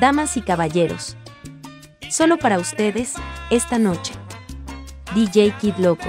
Damas y caballeros. Solo para ustedes, esta noche. DJ Kid Loco.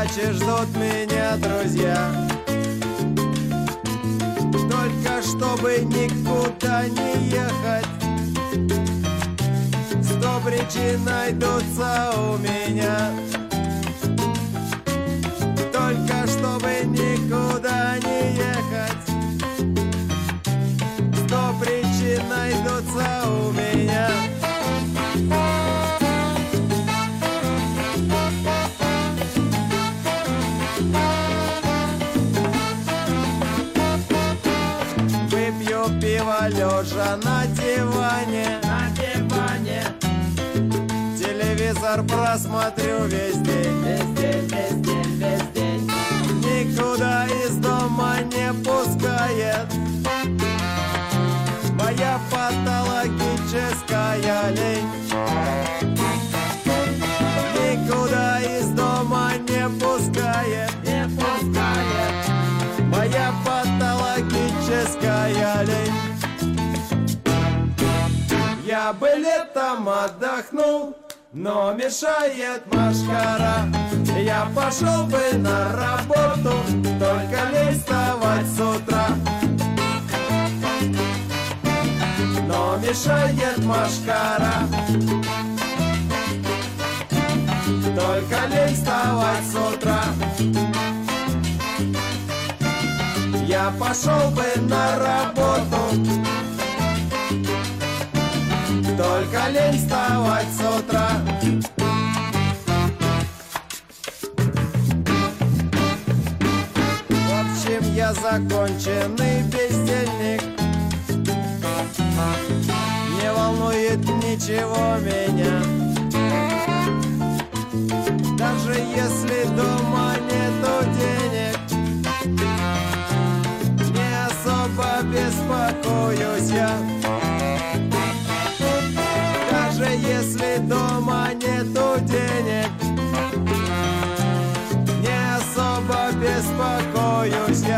Даче ждут меня друзья. Только чтобы никуда не ехать. Сто причин найдутся у меня Просмотрю весь день. Весь день, весь день, весь день Никуда из дома не пускает. Моя патологическая лень. Никуда из дома не пускает Не пускает. Моя патологическая лень. Я бы летом отдохнул но мешает машкара. Я пошел бы на работу Только лень вставать с утра. Но мешает машкара. Только лень вставать с утра. Я пошел бы на работу Только лень законченный бездельник. Не волнует ничего меня. Даже если дома нету денег Не особо беспокоюсь я. Даже если дома нету денег Не особо беспокоюсь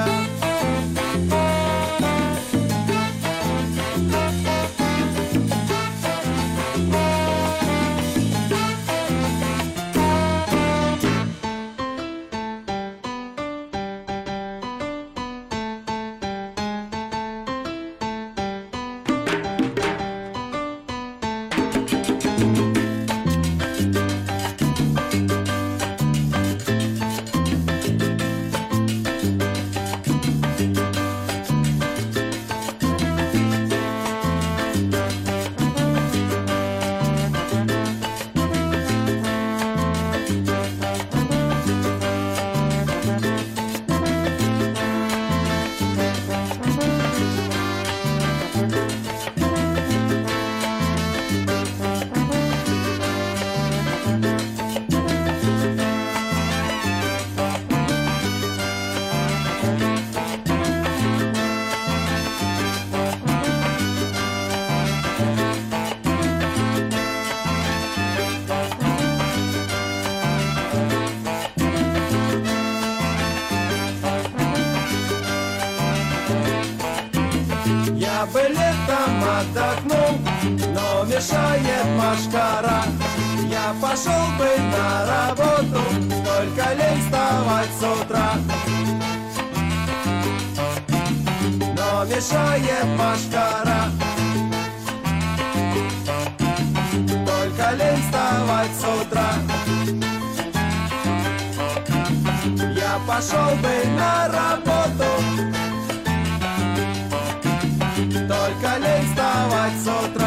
бы летом отдохнул, но мешает машкара. Я пошел бы на работу, только лень вставать с утра. Но мешает машкара. Только лень вставать с утра. Я пошел бы на работу solta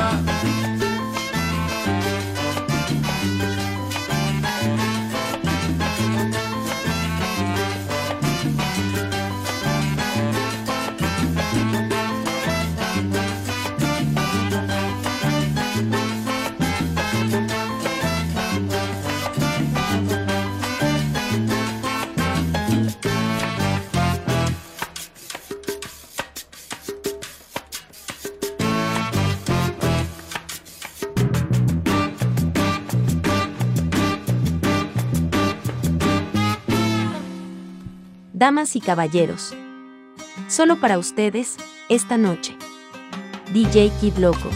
Damas y caballeros. Solo para ustedes, esta noche. DJ Kid Loco.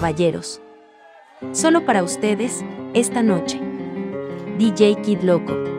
Caballeros. Solo para ustedes, esta noche. DJ Kid Loco.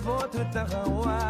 بوت التغوار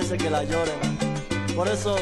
merece que la lloren. Por eso,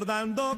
recordando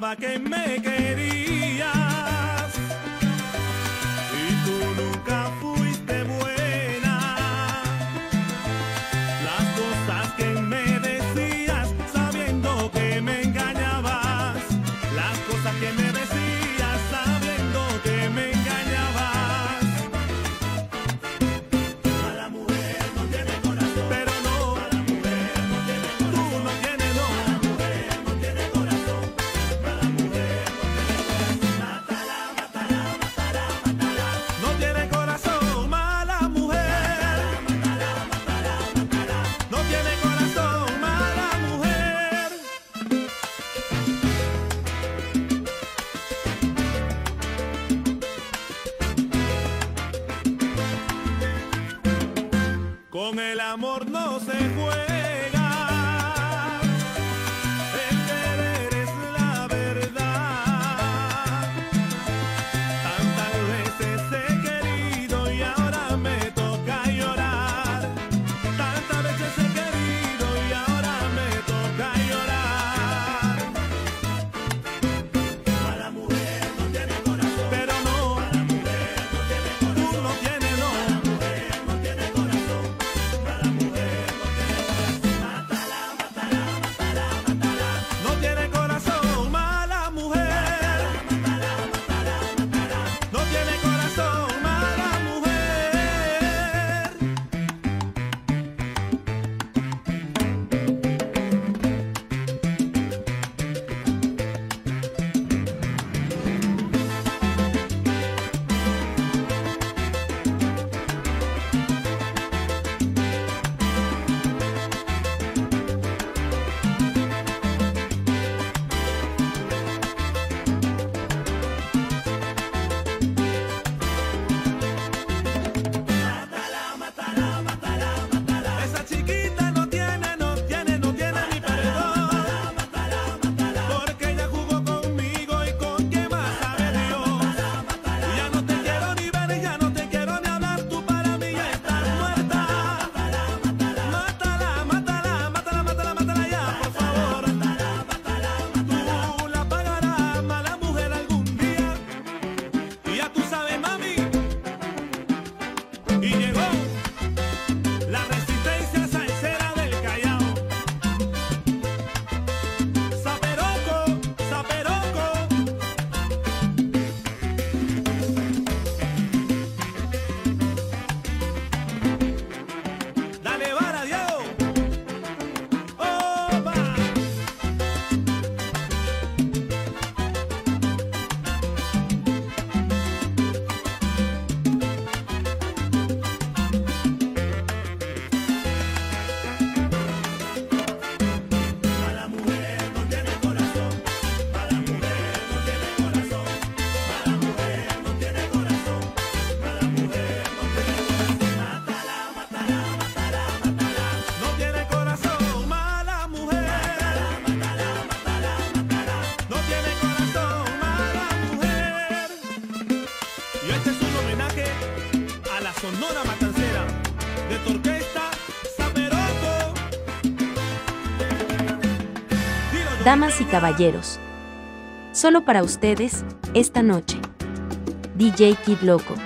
pensaba que me Damas y caballeros, solo para ustedes, esta noche. DJ Kid Loco.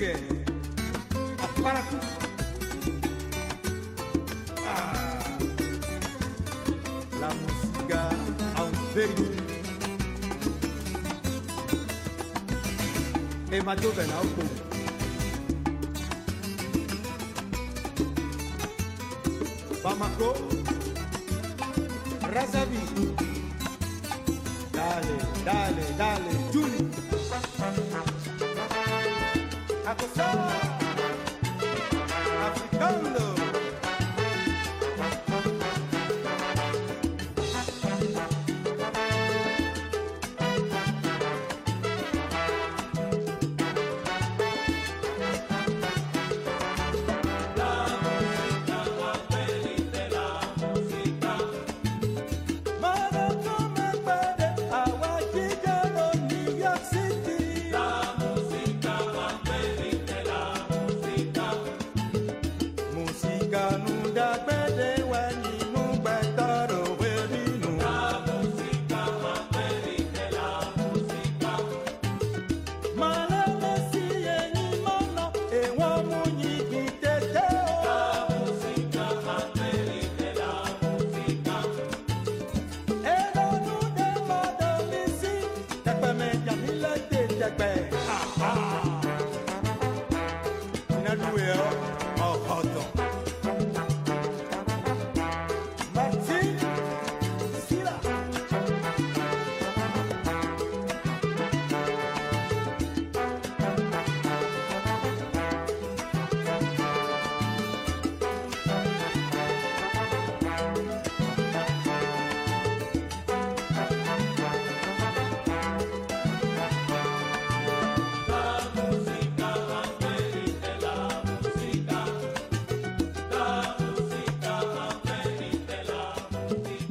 sigue. Apárate. Ah. La música aún sigue. E ma dove la occupa? Bamako, Brazzaville. gozar.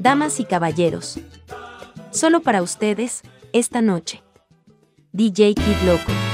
Damas y caballeros, solo para ustedes, esta noche. DJ Kid Loco.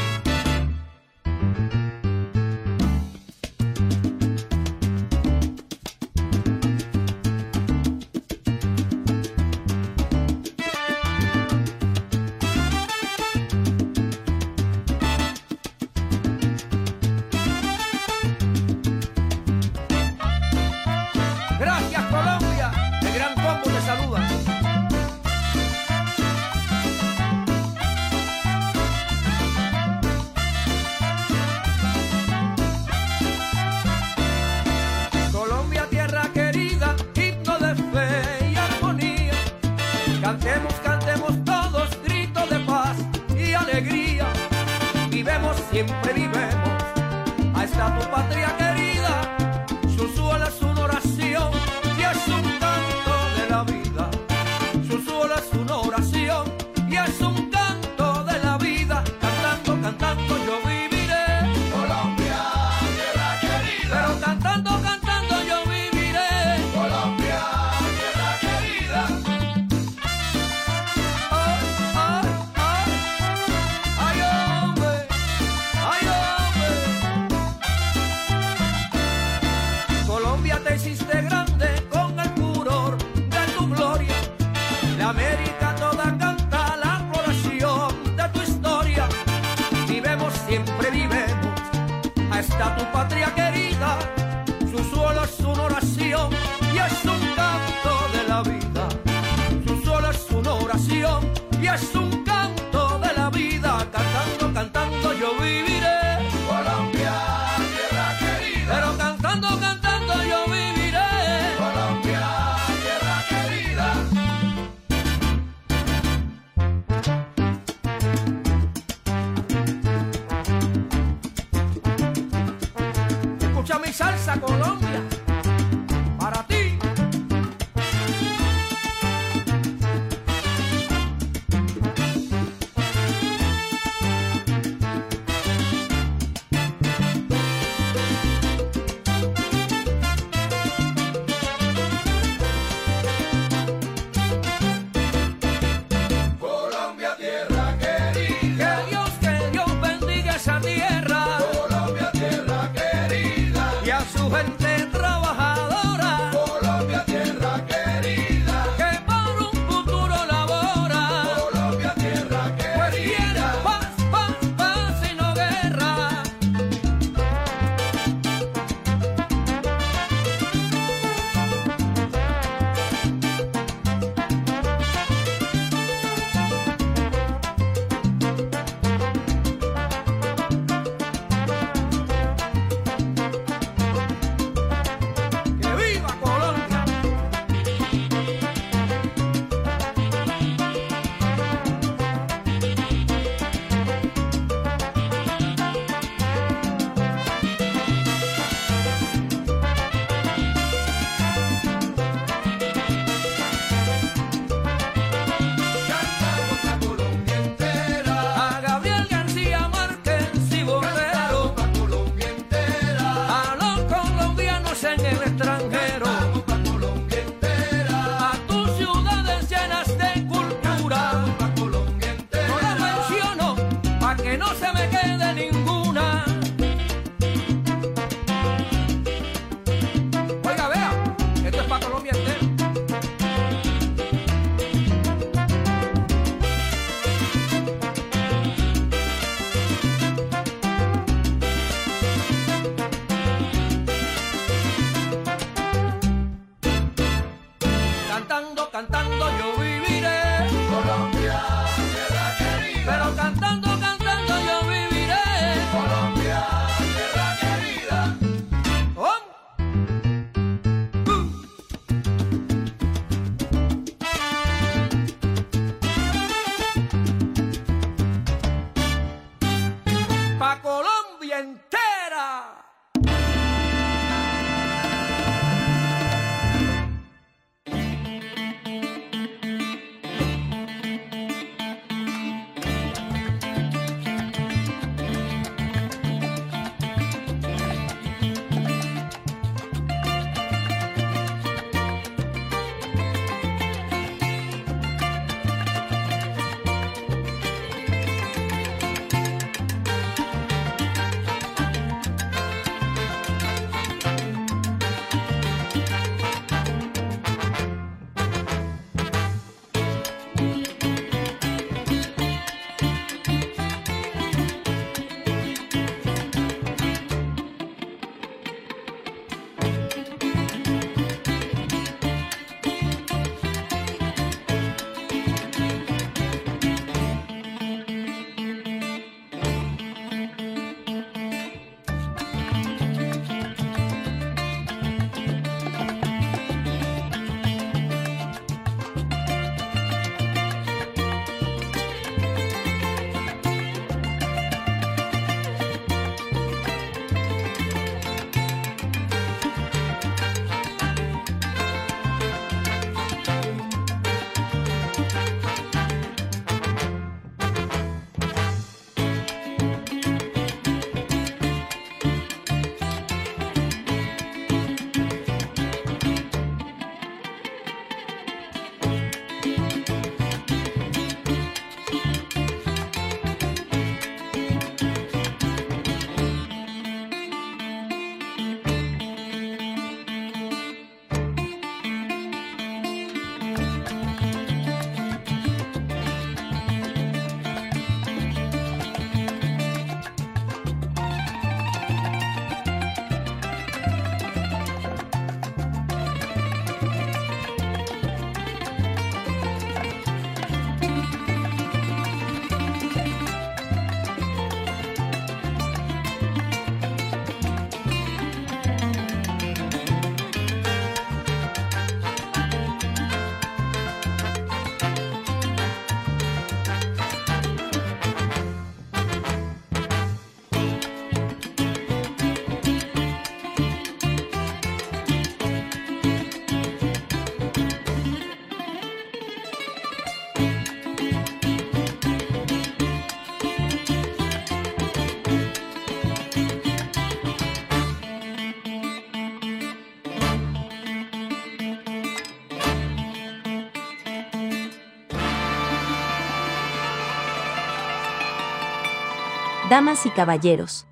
damas y caballeros.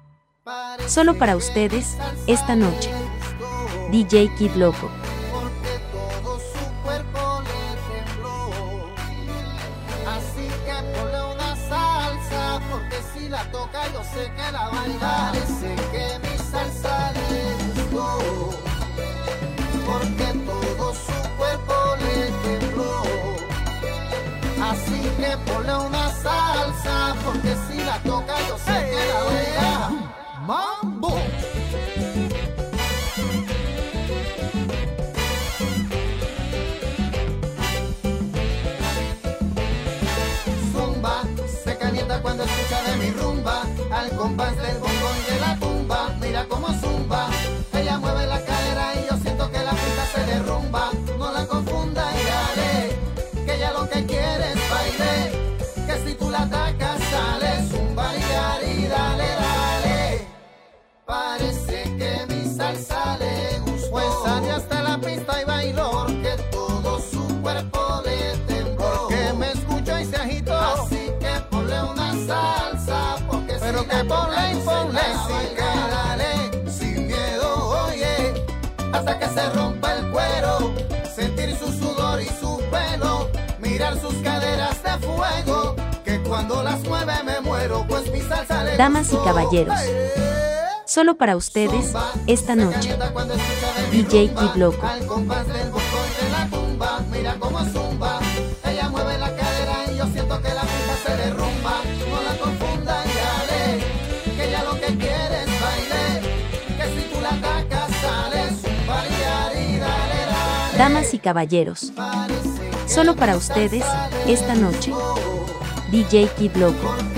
Solo para ustedes, esta noche. DJ Kid Loco. Bombay. sus caderas de fuego, que cuando las mueve me muero, pues mi salsa Damas y caballeros, solo para ustedes, esta noche, DJ Kid Loco. Y. Damas y caballeros. Solo para ustedes, esta noche. DJ Kid Loco.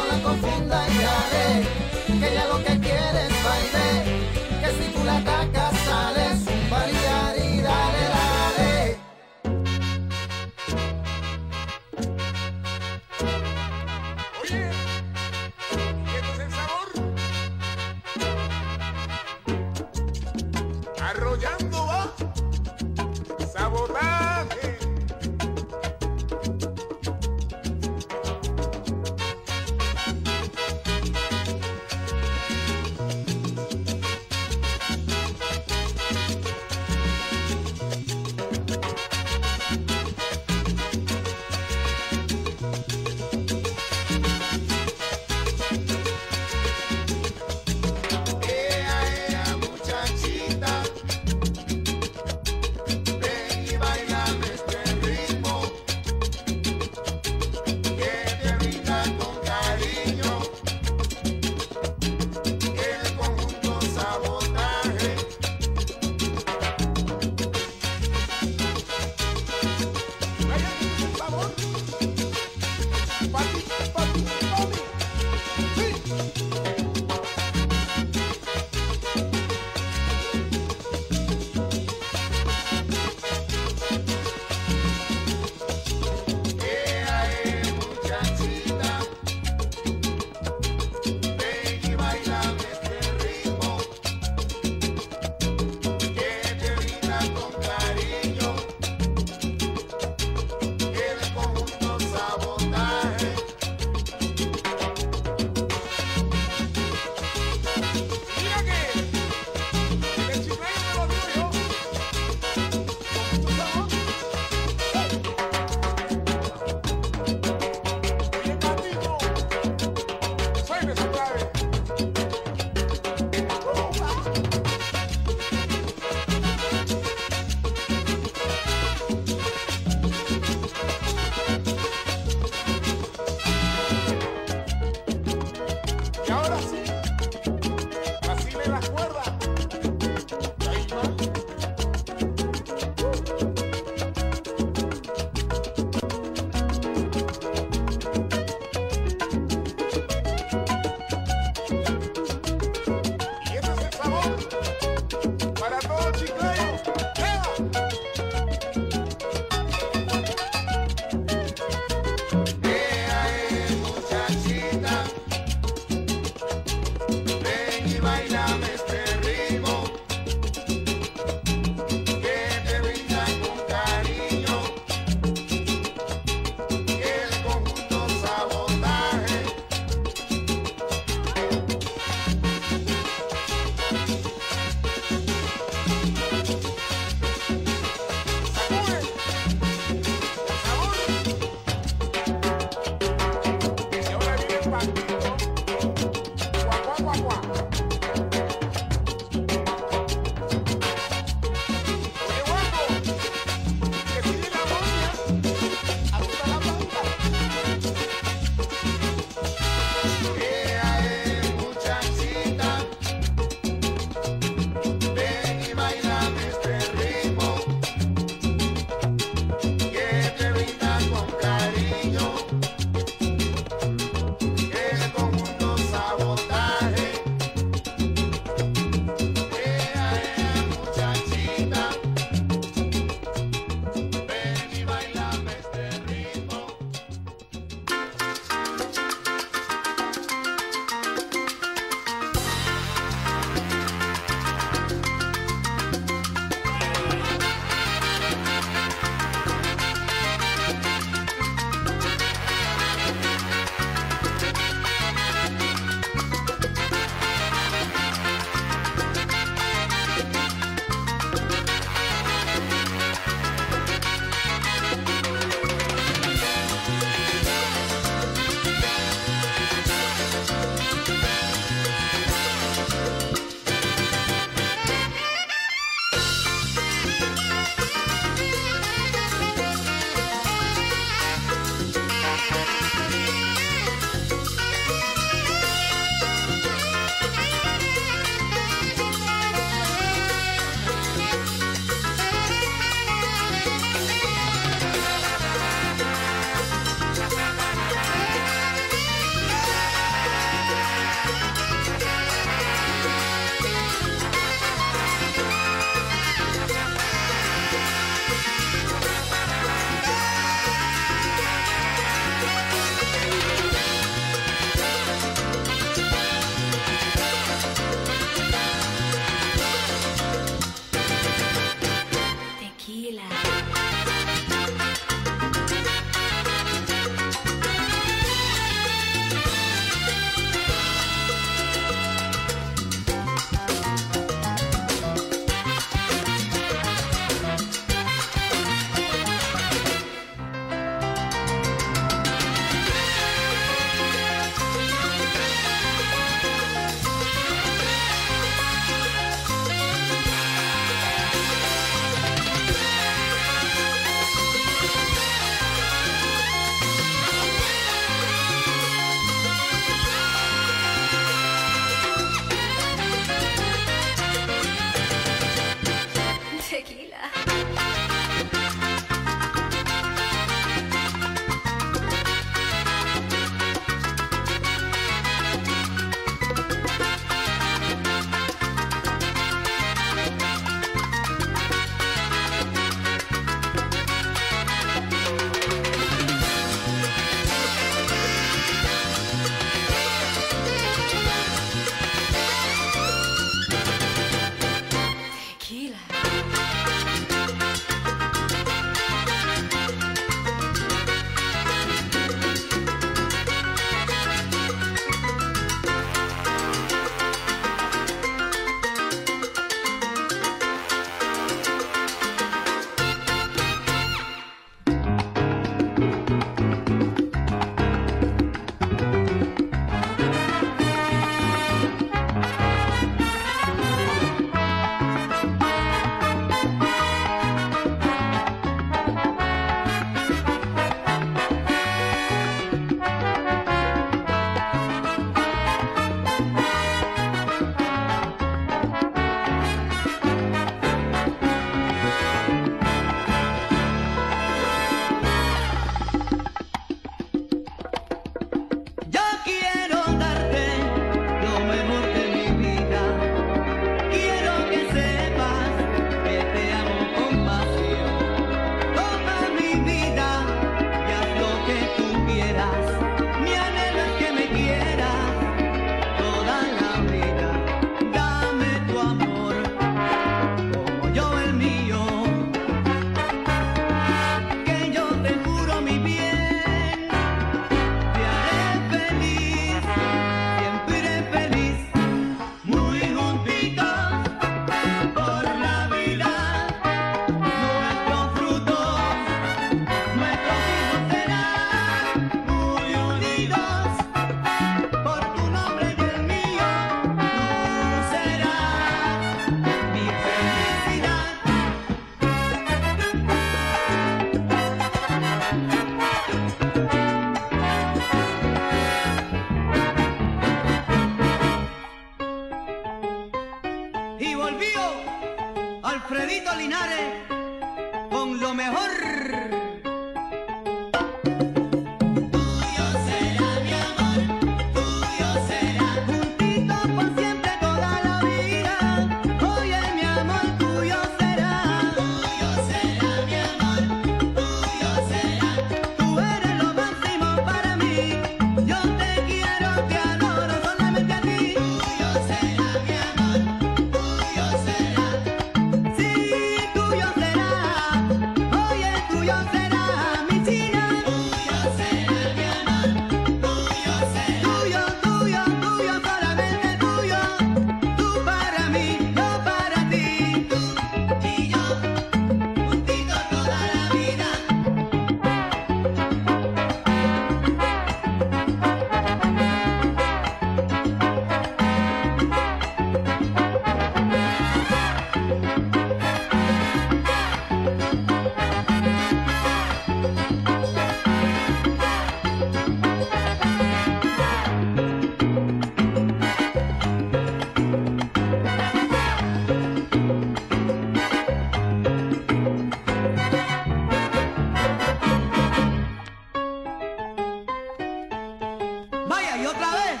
Y otra vez,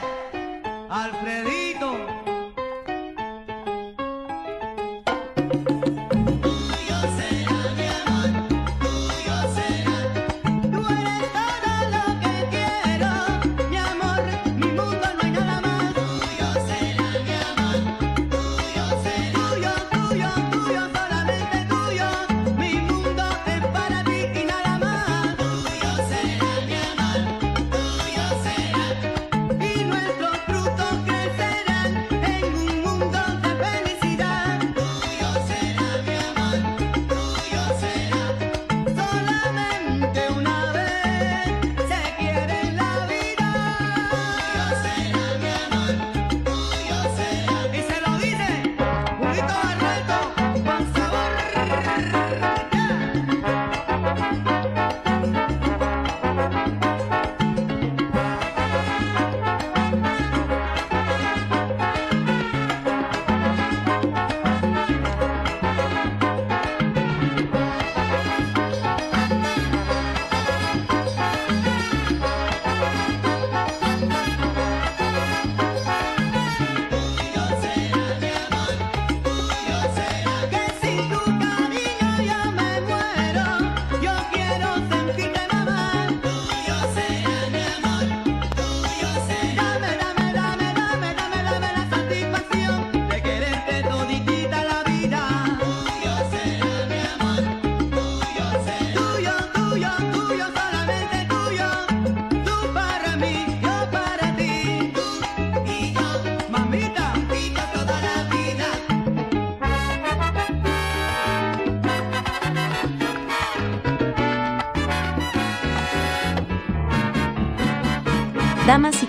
Alfredito.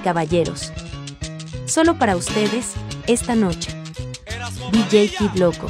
caballeros. Solo para ustedes, esta noche. DJ Kid Loco.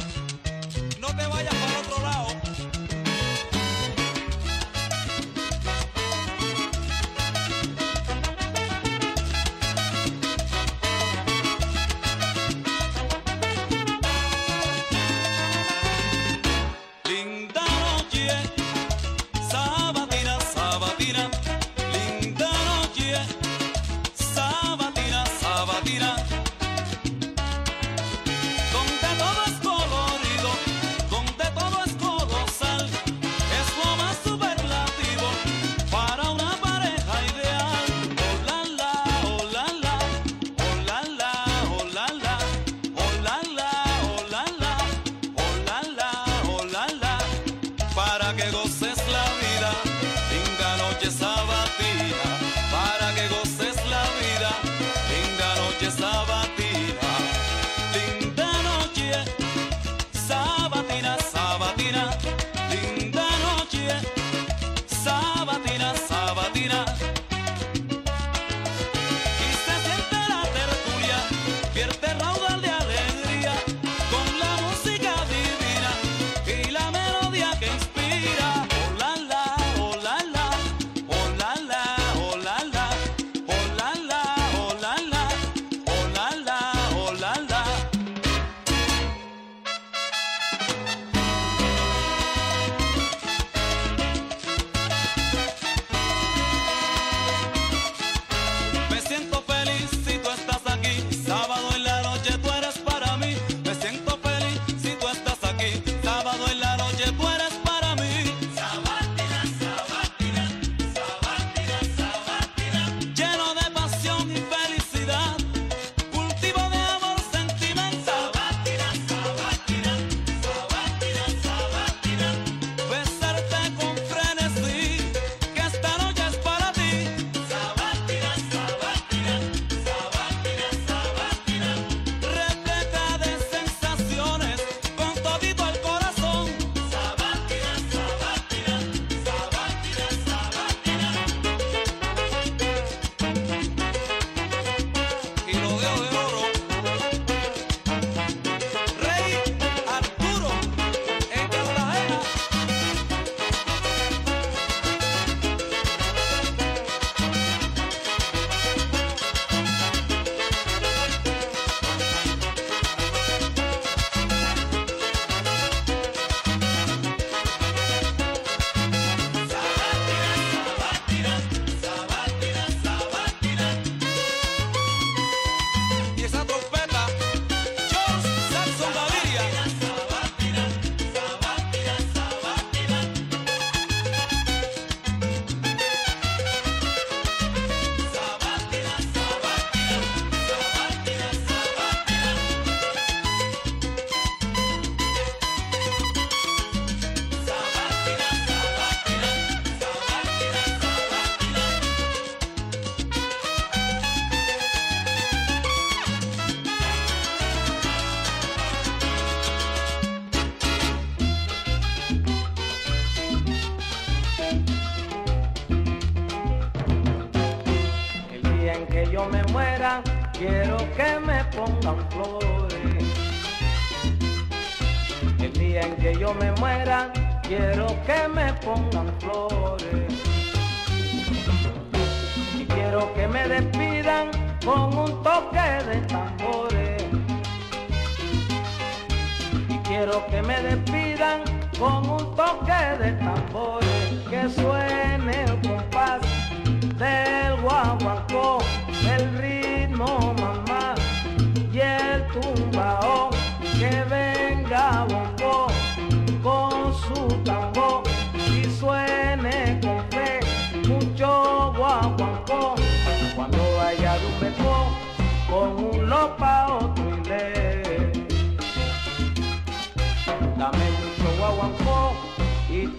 他们老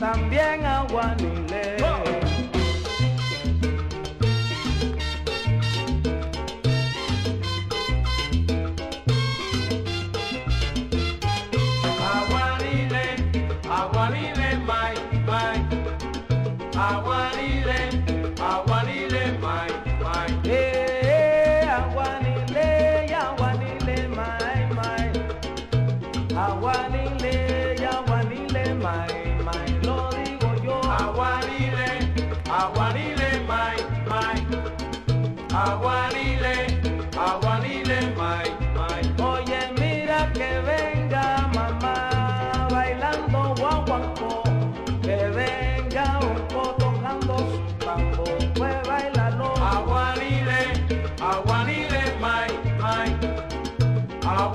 también a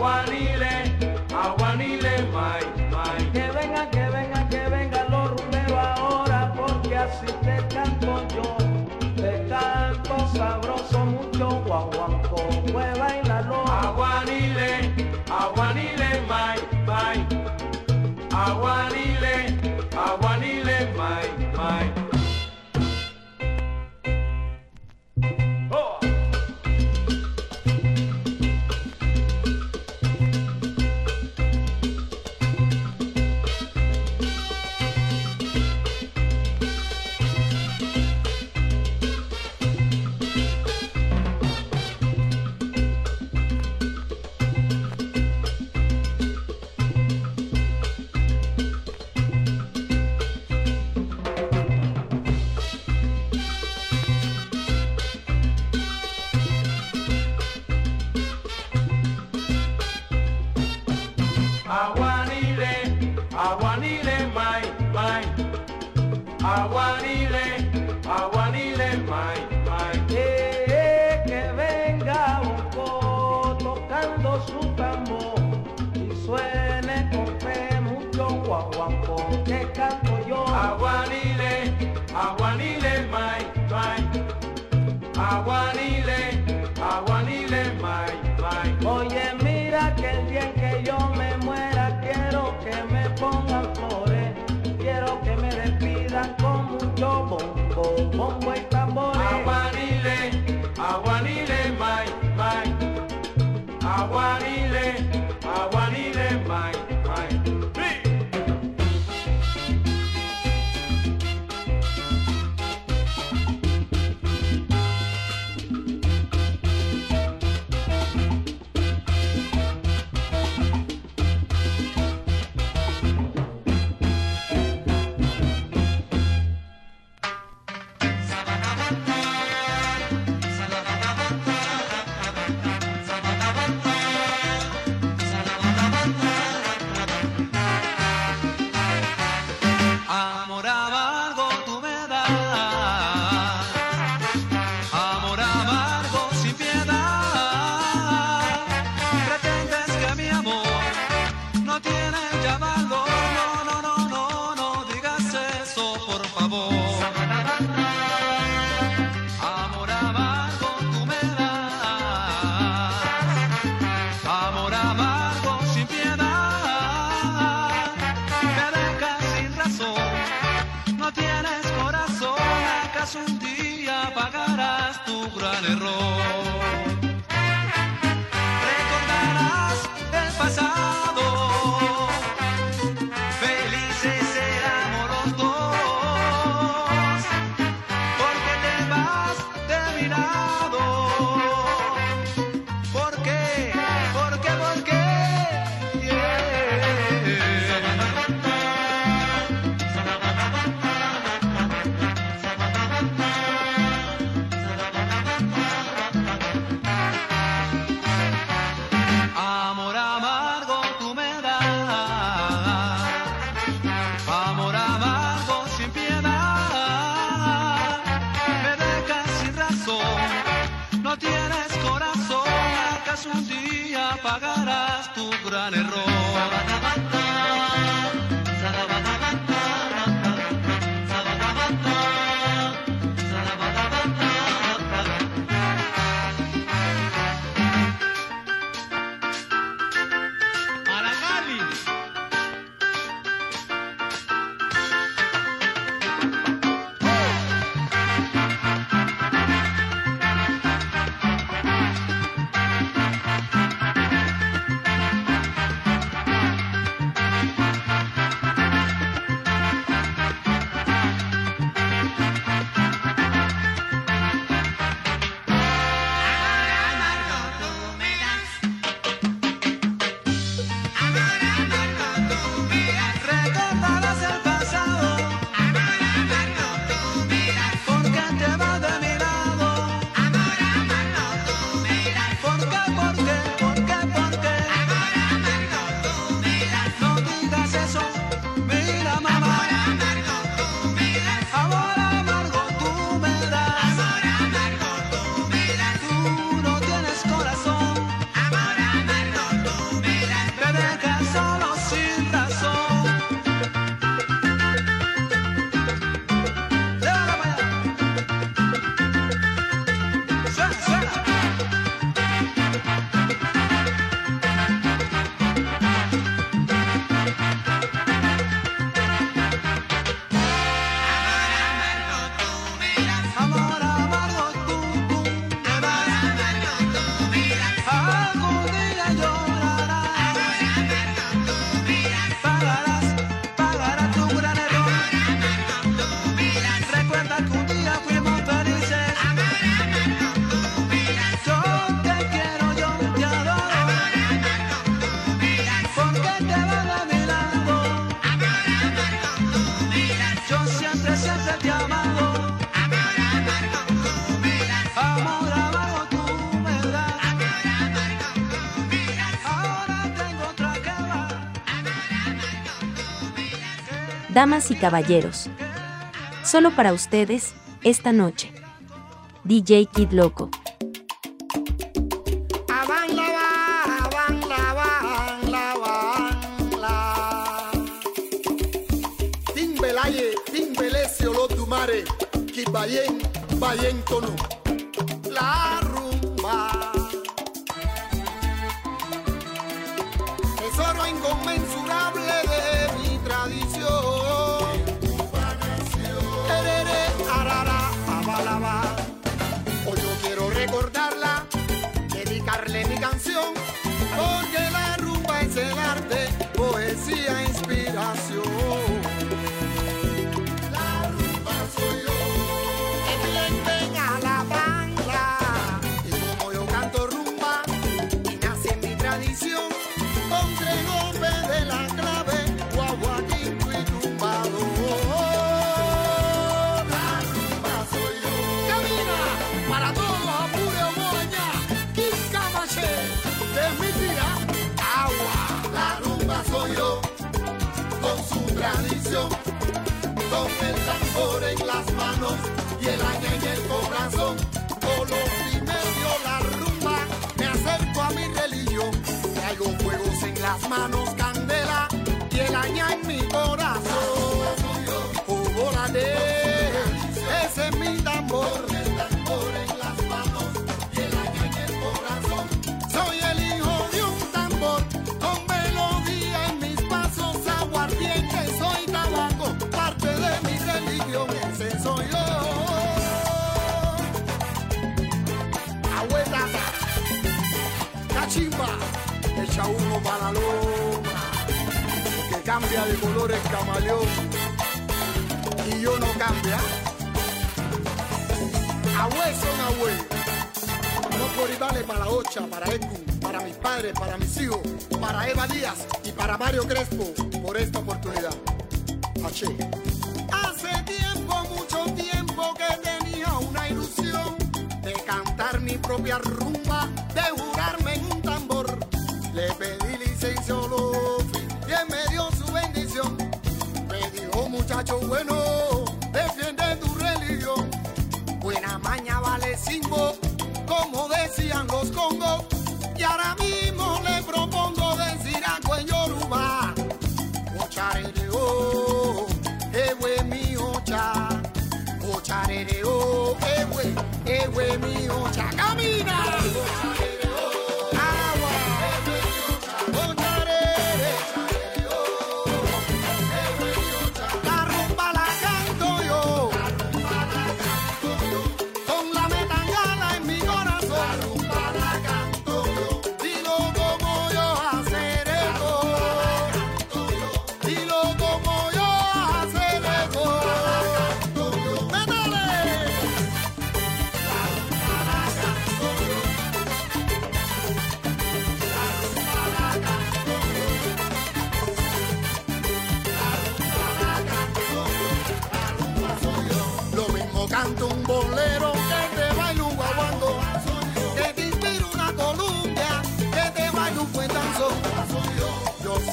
aguanile, aguanile, may, may. Que vengan, que vengan, que vengan los rumberos ahora, porque así te canto yo, te canto sabroso mucho, guaguaguá. together. Damas y caballeros. Solo para ustedes, esta noche. DJ Kid Loco. Cachimba, echa humo para la loma, que cambia de color el camaleón y yo no cambia. Abue son abue. No por vale para Ocha, para Ecu, para mis padres, para mis hijos, para Eva Díaz y para Mario Crespo por esta oportunidad. Hace tiempo, mucho tiempo que tenía una ilusión de cantar mi propia rumba, a y él me dio su bendición. Me dijo, muchacho bueno, defiende tu religión. Buena maña vale cinco, como decían los congos. Y ahora mismo le propongo decir en Yoruba. Ocharereo, ewe mi ocha. Ocharereo, ewe, ewe mi ocha. ¡Camina!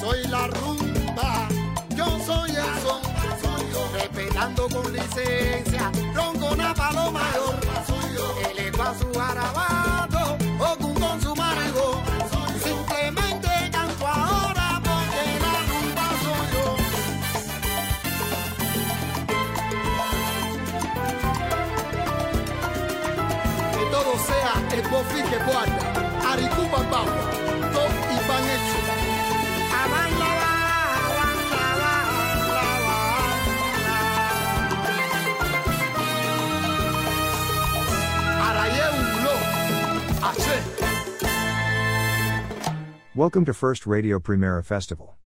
Soy la rumba, yo soy el son, respetando con licencia, roncona palo mayor, el eco a su garabato, Okun con su marido, simplemente canto ahora porque la rumba soy yo. que todo sea el bofi que guarda, Aricuba Bagua, Welcome to First Radio Primera Festival.